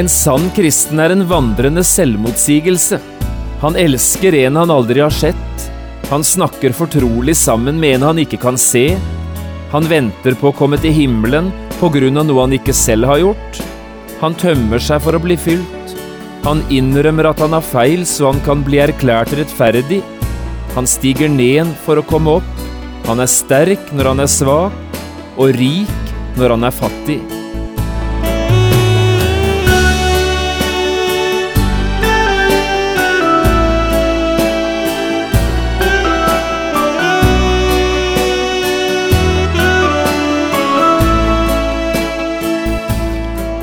En sann kristen er en vandrende selvmotsigelse. Han elsker en han aldri har sett. Han snakker fortrolig sammen med en han ikke kan se. Han venter på å komme til himmelen på grunn av noe han ikke selv har gjort. Han tømmer seg for å bli fylt. Han innrømmer at han har feil, så han kan bli erklært rettferdig. Han stiger ned for å komme opp. Han er sterk når han er svak, og rik når han er fattig.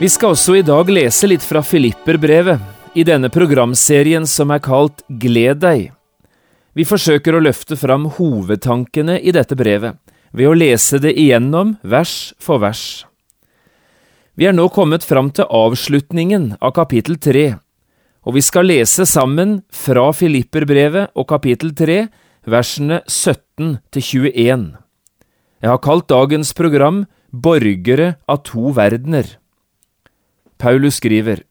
Vi skal også i dag lese litt fra Filipperbrevet, i denne programserien som er kalt Gled deg. Vi forsøker å løfte fram hovedtankene i dette brevet, ved å lese det igjennom vers for vers. Vi er nå kommet fram til avslutningen av kapittel tre, og vi skal lese sammen fra Filipperbrevet og kapittel tre, versene 17 til 21. Jeg har kalt dagens program Borgere av to verdener. Paulus skriver,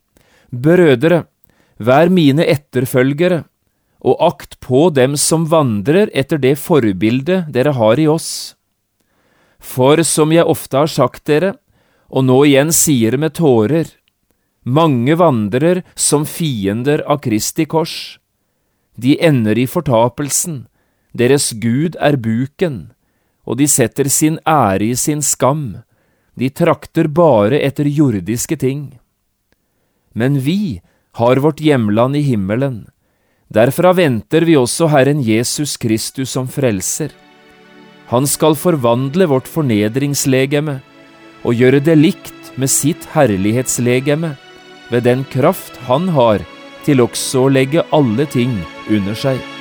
Brødre, vær mine etterfølgere, og akt på dem som vandrer etter det forbildet dere har i oss. For som jeg ofte har sagt dere, og nå igjen sier med tårer, mange vandrer som fiender av Kristi kors. De ender i fortapelsen, deres Gud er buken, og de setter sin ære i sin skam, de trakter bare etter jordiske ting. Men vi har vårt hjemland i himmelen. Derfra venter vi også Herren Jesus Kristus som frelser. Han skal forvandle vårt fornedringslegeme og gjøre det likt med sitt herlighetslegeme, ved den kraft han har til også å legge alle ting under seg.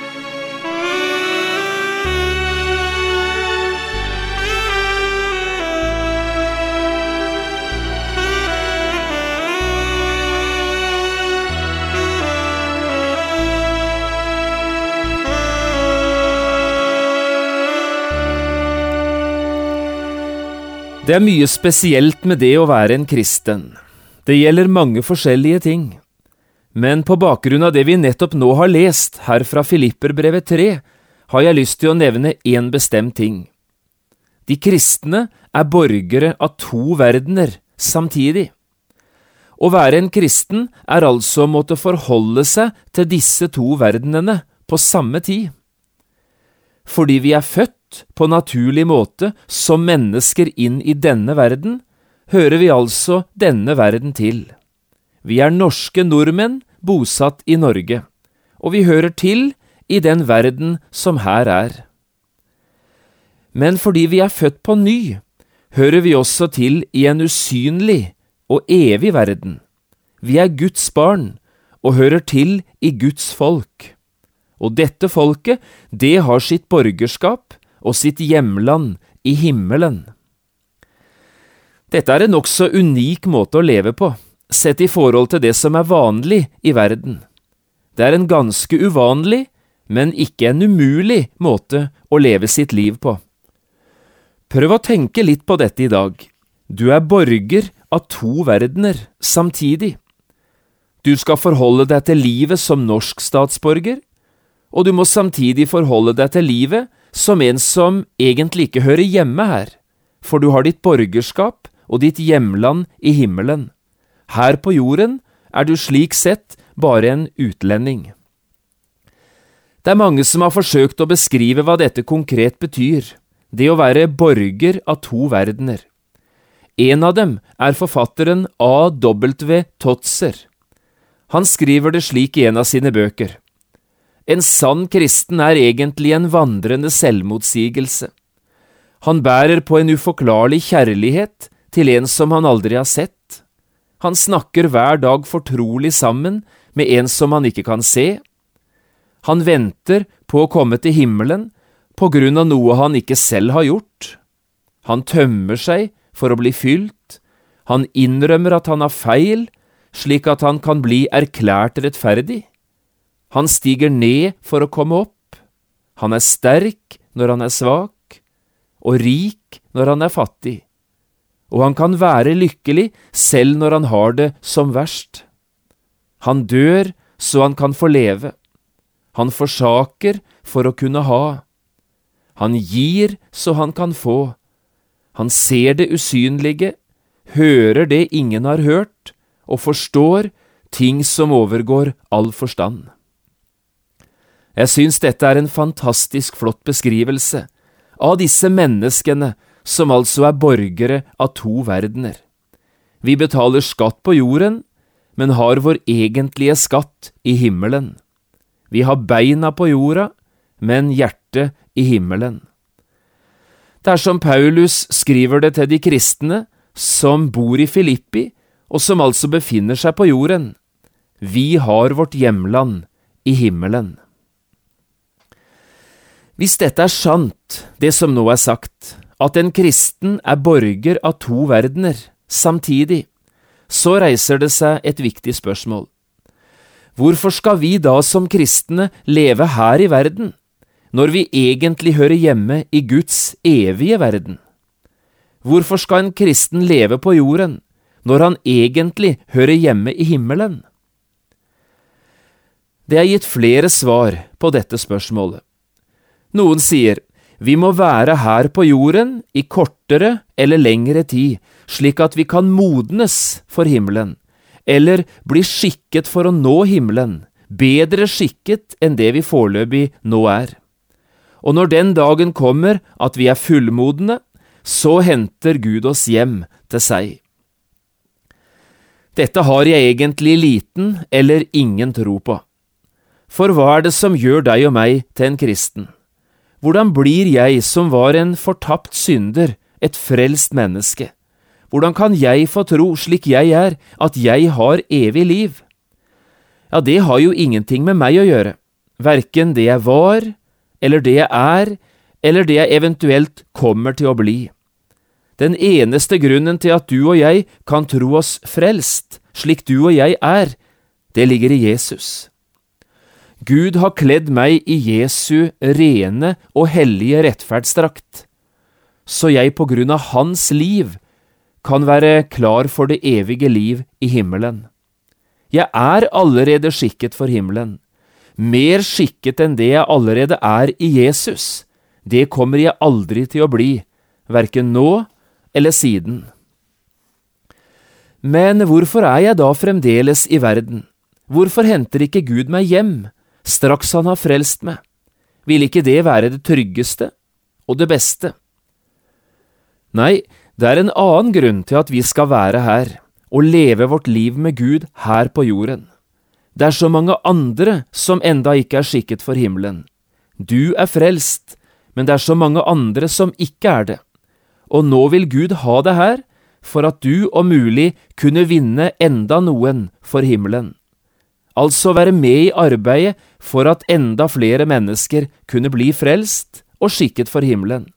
Det er mye spesielt med det å være en kristen. Det gjelder mange forskjellige ting. Men på bakgrunn av det vi nettopp nå har lest her fra Filipperbrevet 3, har jeg lyst til å nevne én bestemt ting. De kristne er borgere av to verdener samtidig. Å være en kristen er altså å måtte forholde seg til disse to verdenene på samme tid. Fordi vi er født på naturlig måte som mennesker inn i denne verden, hører vi altså denne verden til. Vi er norske nordmenn bosatt i Norge, og vi hører til i den verden som her er. Men fordi vi er født på ny, hører vi også til i en usynlig og evig verden. Vi er Guds barn og hører til i Guds folk. Og dette folket, det har sitt borgerskap og sitt hjemland i himmelen. Dette er en nokså unik måte å leve på, sett i forhold til det som er vanlig i verden. Det er en ganske uvanlig, men ikke en umulig måte å leve sitt liv på. Prøv å tenke litt på dette i dag. Du er borger av to verdener samtidig. Du skal forholde deg til livet som norsk statsborger, og du må samtidig forholde deg til livet som en som egentlig ikke hører hjemme her, for du har ditt borgerskap og ditt hjemland i himmelen. Her på jorden er du slik sett bare en utlending. Det er mange som har forsøkt å beskrive hva dette konkret betyr, det å være borger av to verdener. En av dem er forfatteren A.W. Totzer. Han skriver det slik i en av sine bøker. En sann kristen er egentlig en vandrende selvmotsigelse. Han bærer på en uforklarlig kjærlighet til en som han aldri har sett. Han snakker hver dag fortrolig sammen med en som han ikke kan se. Han venter på å komme til himmelen på grunn av noe han ikke selv har gjort. Han tømmer seg for å bli fylt. Han innrømmer at han har feil, slik at han kan bli erklært rettferdig. Han stiger ned for å komme opp. Han er sterk når han er svak, og rik når han er fattig. Og han kan være lykkelig selv når han har det som verst. Han dør så han kan få leve. Han forsaker for å kunne ha. Han gir så han kan få. Han ser det usynlige, hører det ingen har hørt, og forstår ting som overgår all forstand. Jeg syns dette er en fantastisk flott beskrivelse av disse menneskene som altså er borgere av to verdener. Vi betaler skatt på jorden, men har vår egentlige skatt i himmelen. Vi har beina på jorda, men hjertet i himmelen. Det er som Paulus skriver det til de kristne som bor i Filippi, og som altså befinner seg på jorden. Vi har vårt hjemland i himmelen. Hvis dette er sant, det som nå er sagt, at en kristen er borger av to verdener samtidig, så reiser det seg et viktig spørsmål. Hvorfor skal vi da som kristne leve her i verden, når vi egentlig hører hjemme i Guds evige verden? Hvorfor skal en kristen leve på jorden, når han egentlig hører hjemme i himmelen? Det er gitt flere svar på dette spørsmålet. Noen sier vi må være her på jorden i kortere eller lengre tid, slik at vi kan modnes for himmelen, eller bli skikket for å nå himmelen, bedre skikket enn det vi foreløpig nå er. Og når den dagen kommer at vi er fullmodne, så henter Gud oss hjem til seg. Dette har jeg egentlig liten eller ingen tro på. For hva er det som gjør deg og meg til en kristen? Hvordan blir jeg som var en fortapt synder, et frelst menneske? Hvordan kan jeg få tro, slik jeg er, at jeg har evig liv? Ja, det har jo ingenting med meg å gjøre, verken det jeg var, eller det jeg er, eller det jeg eventuelt kommer til å bli. Den eneste grunnen til at du og jeg kan tro oss frelst, slik du og jeg er, det ligger i Jesus. Gud har kledd meg i Jesu rene og hellige rettferdsdrakt, så jeg på grunn av Hans liv kan være klar for det evige liv i himmelen. Jeg er allerede skikket for himmelen, mer skikket enn det jeg allerede er i Jesus. Det kommer jeg aldri til å bli, verken nå eller siden. Men hvorfor er jeg da fremdeles i verden? Hvorfor henter ikke Gud meg hjem? Straks han har frelst meg, vil ikke det være det tryggeste og det beste? Nei, det er en annen grunn til at vi skal være her og leve vårt liv med Gud her på jorden. Det er så mange andre som enda ikke er skikket for himmelen. Du er frelst, men det er så mange andre som ikke er det. Og nå vil Gud ha det her for at du om mulig kunne vinne enda noen for himmelen altså være med i arbeidet for at enda flere mennesker kunne bli frelst og skikket for himmelen.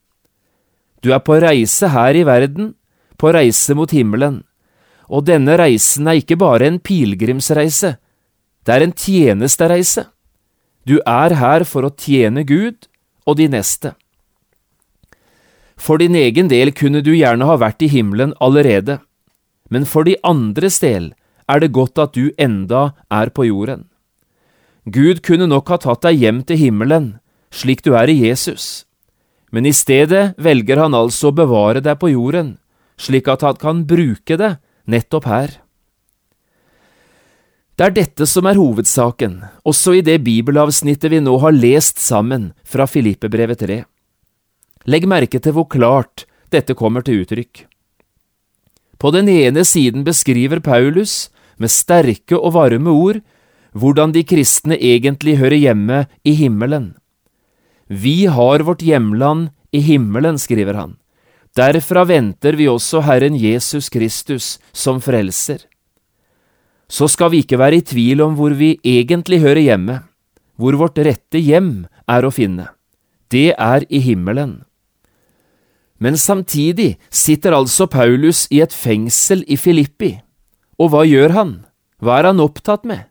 Du er på reise her i verden, på reise mot himmelen, og denne reisen er ikke bare en pilegrimsreise, det er en tjenestereise. Du er her for å tjene Gud og de neste. For din egen del kunne du gjerne ha vært i himmelen allerede, men for de andres del er det godt at du enda er på jorden. Gud kunne nok ha tatt deg hjem til himmelen, slik du er i Jesus, men i stedet velger han altså å bevare deg på jorden, slik at han kan bruke det nettopp her. Det er dette som er hovedsaken, også i det bibelavsnittet vi nå har lest sammen fra Filippebrevet 3. Legg merke til hvor klart dette kommer til uttrykk. På den ene siden beskriver Paulus med sterke og varme ord hvordan de kristne egentlig hører hjemme i himmelen. Vi har vårt hjemland i himmelen, skriver han. Derfra venter vi også Herren Jesus Kristus som frelser. Så skal vi ikke være i tvil om hvor vi egentlig hører hjemme, hvor vårt rette hjem er å finne. Det er i himmelen. Men samtidig sitter altså Paulus i et fengsel i Filippi, og hva gjør han? Hva er han opptatt med?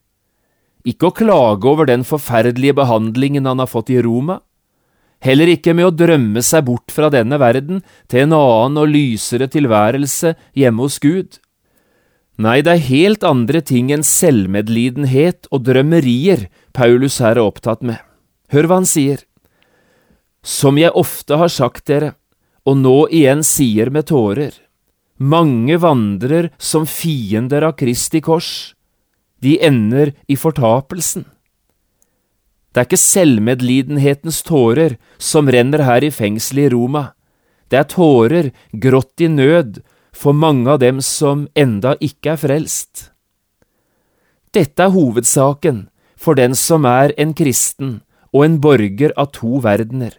Ikke å klage over den forferdelige behandlingen han har fått i Roma, heller ikke med å drømme seg bort fra denne verden til en annen og lysere tilværelse hjemme hos Gud. Nei, det er helt andre ting enn selvmedlidenhet og drømmerier Paulus her er opptatt med. Hør hva han sier. Som jeg ofte har sagt dere, og nå igjen sier med tårer, mange vandrer som fiender av Kristi kors, de ender i fortapelsen. Det er ikke selvmedlidenhetens tårer som renner her i fengselet i Roma, det er tårer grått i nød for mange av dem som enda ikke er frelst. Dette er hovedsaken for den som er en kristen og en borger av to verdener.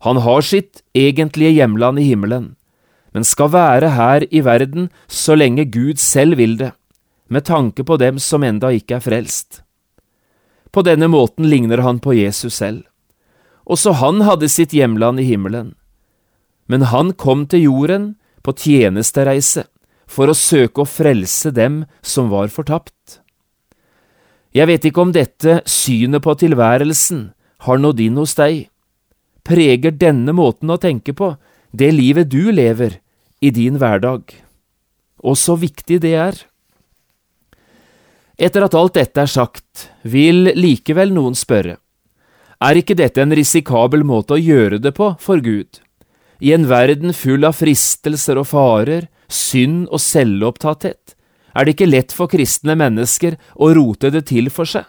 Han har sitt egentlige hjemland i himmelen, men skal være her i verden så lenge Gud selv vil det, med tanke på dem som enda ikke er frelst. På denne måten ligner han på Jesus selv. Også han hadde sitt hjemland i himmelen. Men han kom til jorden på tjenestereise for å søke å frelse dem som var fortapt. Jeg vet ikke om dette synet på tilværelsen har nådd inn hos deg. Preger denne måten å tenke på det livet du lever i din hverdag? Og så viktig det er. Etter at alt dette er sagt, vil likevel noen spørre, er ikke dette en risikabel måte å gjøre det på for Gud? I en verden full av fristelser og farer, synd og selvopptatthet, er det ikke lett for kristne mennesker å rote det til for seg,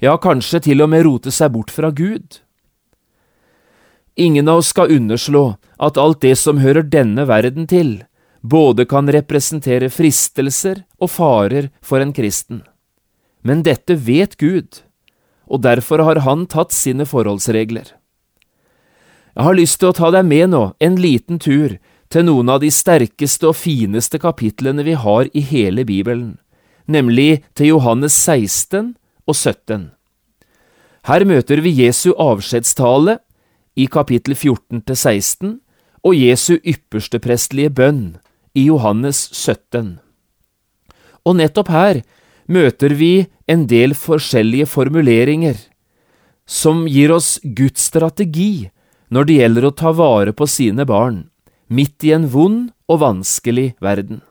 ja, kanskje til og med rote seg bort fra Gud. Ingen av oss skal underslå at alt det som hører denne verden til, både kan representere fristelser og farer for en kristen. Men dette vet Gud, og derfor har Han tatt sine forholdsregler. Jeg har lyst til å ta deg med nå en liten tur til noen av de sterkeste og fineste kapitlene vi har i hele Bibelen, nemlig til Johannes 16 og 17. Her møter vi Jesu avskjedstale i kapittel 14 til 16 og Jesu ypperste prestelige bønn i Johannes 17. Og nettopp her møter vi en del forskjellige formuleringer som gir oss Guds strategi når det gjelder å ta vare på sine barn, midt i en vond og vanskelig verden.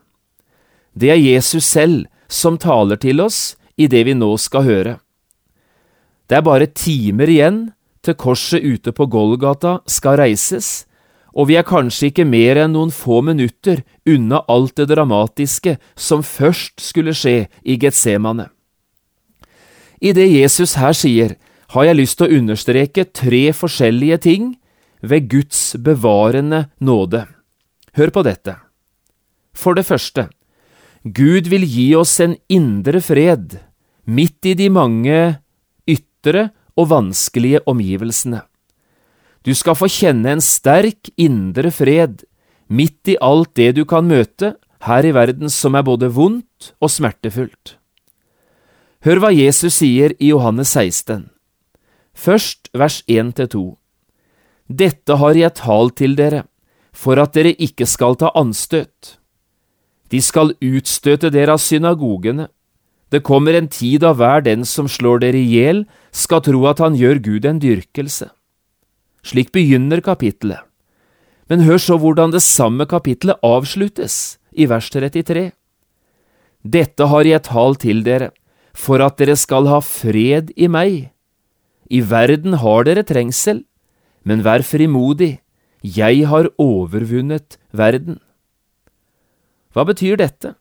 Det er Jesus selv som taler til oss i det vi nå skal høre. Det er bare timer igjen til korset ute på Golgata skal reises, og vi er kanskje ikke mer enn noen få minutter unna alt det dramatiske som først skulle skje i Getsemane. I det Jesus her sier, har jeg lyst til å understreke tre forskjellige ting ved Guds bevarende nåde. Hør på dette. For det første, Gud vil gi oss en indre fred midt i de mange ytre og vanskelige omgivelsene. Du skal få kjenne en sterk indre fred midt i alt det du kan møte her i verden som er både vondt og smertefullt. Hør hva Jesus sier i Johannes 16. Først vers 1–2. Dette har jeg talt til dere, for at dere ikke skal ta anstøt. De skal utstøte dere av synagogene. Det kommer en tid da hver den som slår dere i hjel, skal tro at han gjør Gud en dyrkelse. Slik begynner kapittelet. Men hør så hvordan det samme kapittelet avsluttes, i vers 33. Dette har jeg talt til dere, for at dere skal ha fred i meg. I verden har dere trengsel, men vær frimodig, jeg har overvunnet verden. Hva betyr dette?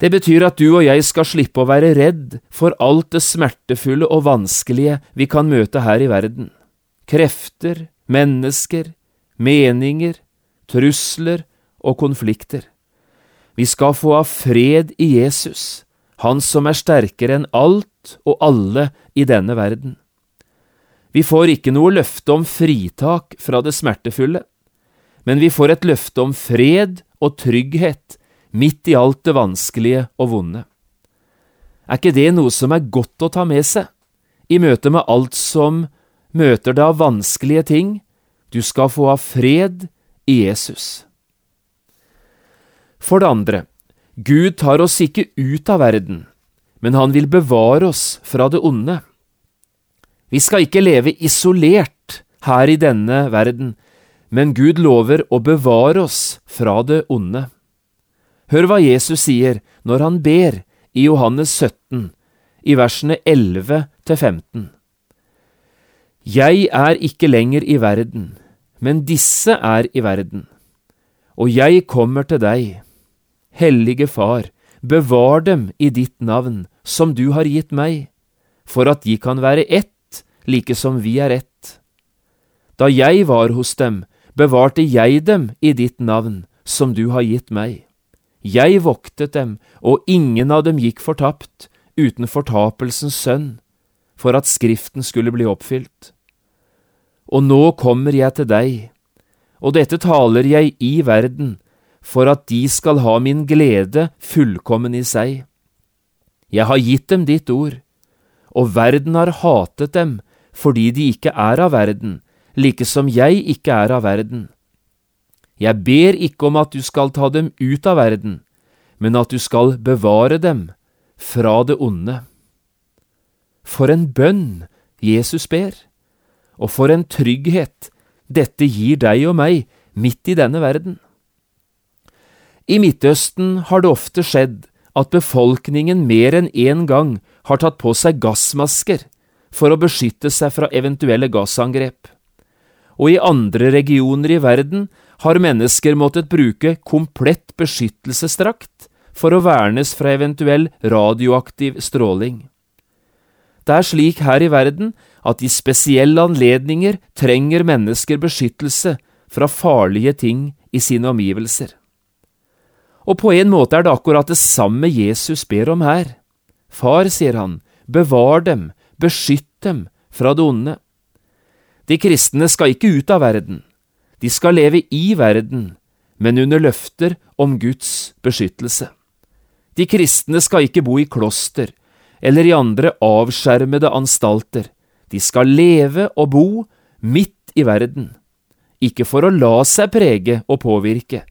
Det betyr at du og jeg skal slippe å være redd for alt det smertefulle og vanskelige vi kan møte her i verden. Krefter, mennesker, meninger, trusler og konflikter. Vi skal få av fred i Jesus, Han som er sterkere enn alt og alle i denne verden. Vi får ikke noe løfte om fritak fra det smertefulle, men vi får et løfte om fred og trygghet midt i alt det vanskelige og vonde. Er ikke det noe som er godt å ta med seg i møte med alt som møter deg av vanskelige ting? Du skal få ha fred i Jesus. For det andre, Gud tar oss ikke ut av verden, men han vil bevare oss fra det onde. Vi skal ikke leve isolert her i denne verden, men Gud lover å bevare oss fra det onde. Hør hva Jesus sier når han ber i Johannes 17, i versene 11 til 15. Jeg er ikke lenger i verden, men disse er i verden. Og jeg kommer til deg. Hellige Far, bevar dem i ditt navn, som du har gitt meg, for at de kan være ett, like som vi er ett. Da jeg var hos dem, bevarte jeg dem i ditt navn, som du har gitt meg. Jeg voktet dem, og ingen av dem gikk fortapt, uten fortapelsens sønn, for at Skriften skulle bli oppfylt. Og nå kommer jeg til deg, og dette taler jeg i verden, for at de skal ha min glede fullkommen i seg. Jeg har gitt dem ditt ord, og verden har hatet dem fordi de ikke er av verden, like som jeg ikke er av verden. Jeg ber ikke om at du skal ta dem ut av verden, men at du skal bevare dem fra det onde. For en bønn Jesus ber! og for en trygghet dette gir deg og meg midt i denne verden. I Midtøsten har det ofte skjedd at befolkningen mer enn én gang har tatt på seg gassmasker for å beskytte seg fra eventuelle gassangrep. Og i andre regioner i verden har mennesker måttet bruke komplett beskyttelsesdrakt for å vernes fra eventuell radioaktiv stråling. Det er slik her i verden at i spesielle anledninger trenger mennesker beskyttelse fra farlige ting i sine omgivelser. Og på en måte er det akkurat det samme Jesus ber om her. Far, sier han, bevar dem, beskytt dem fra det onde. De kristne skal ikke ut av verden, de skal leve i verden, men under løfter om Guds beskyttelse. De kristne skal ikke bo i kloster eller i andre avskjermede anstalter, de skal leve og bo midt i verden, ikke for å la seg prege og påvirke,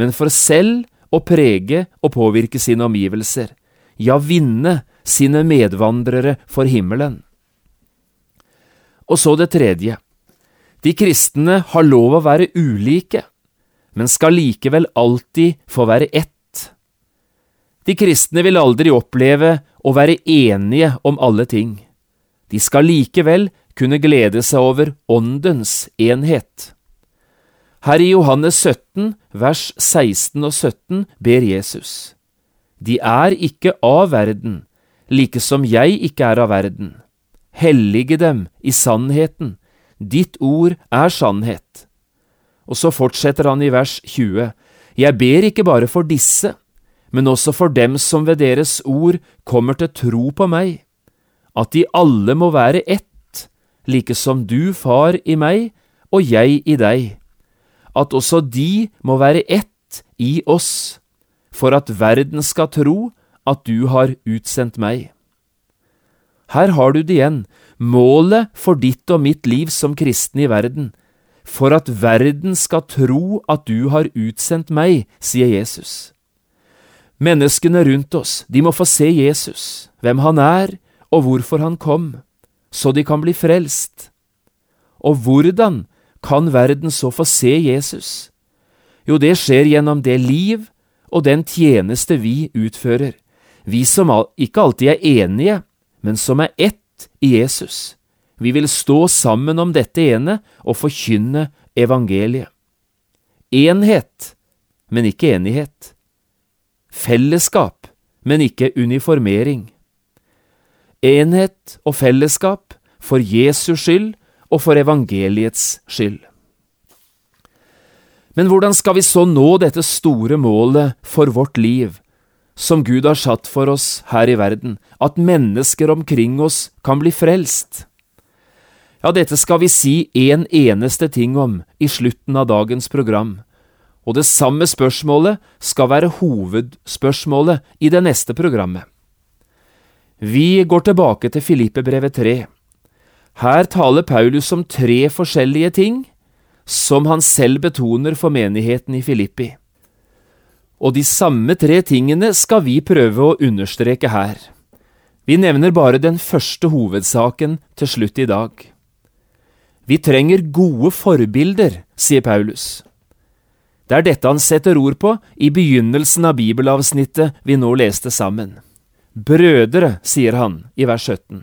men for selv å prege og påvirke sine omgivelser, ja, vinne sine medvandrere for himmelen. Og så det tredje. De kristne har lov å være ulike, men skal likevel alltid få være ett. De kristne vil aldri oppleve å være enige om alle ting. De skal likevel kunne glede seg over Åndens enhet. Her i Johannes 17, vers 16 og 17 ber Jesus. De er ikke av verden, like som jeg ikke er av verden. Hellige dem i sannheten, ditt ord er sannhet. Og så fortsetter han i vers 20. Jeg ber ikke bare for disse, men også for dem som ved deres ord kommer til tro på meg at de alle må være ett, like som du, Far, i meg og jeg i deg, at også de må være ett i oss, for at verden skal tro at du har utsendt meg. Her har du det igjen, målet for ditt og mitt liv som kristen i verden, for at verden skal tro at du har utsendt meg, sier Jesus. Menneskene rundt oss, de må få se Jesus, hvem han er, og hvorfor han kom, så de kan bli frelst. Og hvordan kan verden så få se Jesus? Jo, det skjer gjennom det liv og den tjeneste vi utfører, vi som ikke alltid er enige, men som er ett i Jesus. Vi vil stå sammen om dette ene og forkynne evangeliet. Enhet, men ikke enighet. Fellesskap, men ikke uniformering enhet og fellesskap for Jesus skyld og for evangeliets skyld. Men hvordan skal vi så nå dette store målet for vårt liv, som Gud har satt for oss her i verden, at mennesker omkring oss kan bli frelst? Ja, dette skal vi si en eneste ting om i slutten av dagens program, og det samme spørsmålet skal være hovedspørsmålet i det neste programmet. Vi går tilbake til Filippebrevet 3. Her taler Paulus om tre forskjellige ting som han selv betoner for menigheten i Filippi. Og de samme tre tingene skal vi prøve å understreke her. Vi nevner bare den første hovedsaken til slutt i dag. Vi trenger gode forbilder, sier Paulus. Det er dette han setter ord på i begynnelsen av bibelavsnittet vi nå leste sammen. Brødre, sier han i vers 17.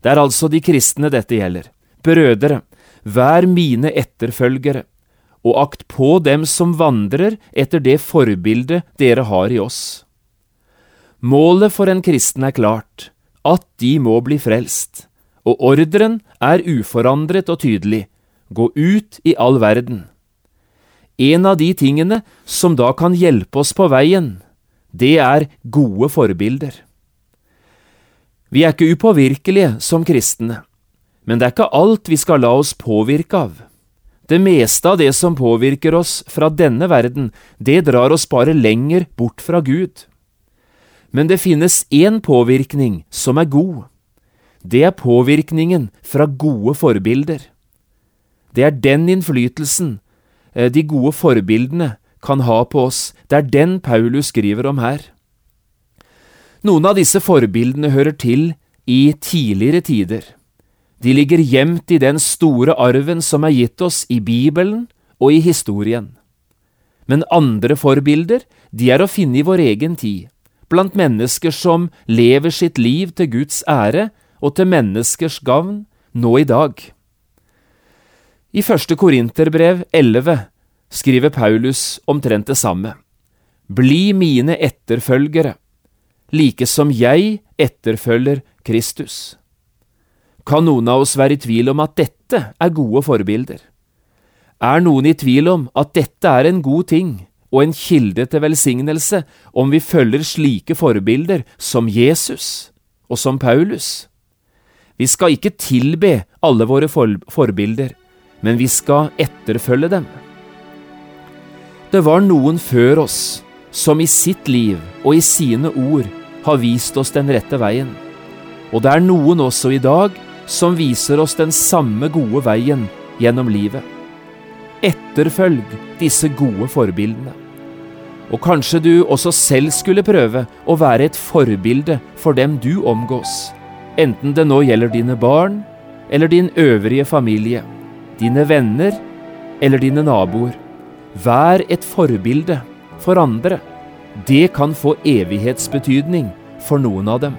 Det er altså de kristne dette gjelder. Brødre, vær mine etterfølgere, og akt på dem som vandrer etter det forbildet dere har i oss. Målet for en kristen er klart, at de må bli frelst, og ordren er uforandret og tydelig, gå ut i all verden. En av de tingene som da kan hjelpe oss på veien, det er gode forbilder. Vi er ikke upåvirkelige som kristne, men det er ikke alt vi skal la oss påvirke av. Det meste av det som påvirker oss fra denne verden, det drar oss bare lenger bort fra Gud. Men det finnes én påvirkning som er god. Det er påvirkningen fra gode forbilder. Det er den innflytelsen Eh, de gode forbildene kan ha på oss. Det er den Paulus skriver om her. Noen av disse forbildene hører til i tidligere tider. De ligger gjemt i den store arven som er gitt oss i Bibelen og i historien. Men andre forbilder, de er å finne i vår egen tid, blant mennesker som lever sitt liv til Guds ære og til menneskers gavn nå i dag. I første Korinterbrev 11 skriver Paulus omtrent det samme. Bli mine etterfølgere, like som jeg etterfølger Kristus. Kan noen av oss være i tvil om at dette er gode forbilder? Er noen i tvil om at dette er en god ting og en kilde til velsignelse om vi følger slike forbilder som Jesus og som Paulus? Vi skal ikke tilbe alle våre forbilder, men vi skal etterfølge dem. Det var noen før oss som i sitt liv og i sine ord har vist oss den rette veien. Og det er noen også i dag som viser oss den samme gode veien gjennom livet. Etterfølg disse gode forbildene. Og kanskje du også selv skulle prøve å være et forbilde for dem du omgås, enten det nå gjelder dine barn eller din øvrige familie dine venner eller dine naboer. Vær et forbilde for andre. Det kan få evighetsbetydning for noen av dem.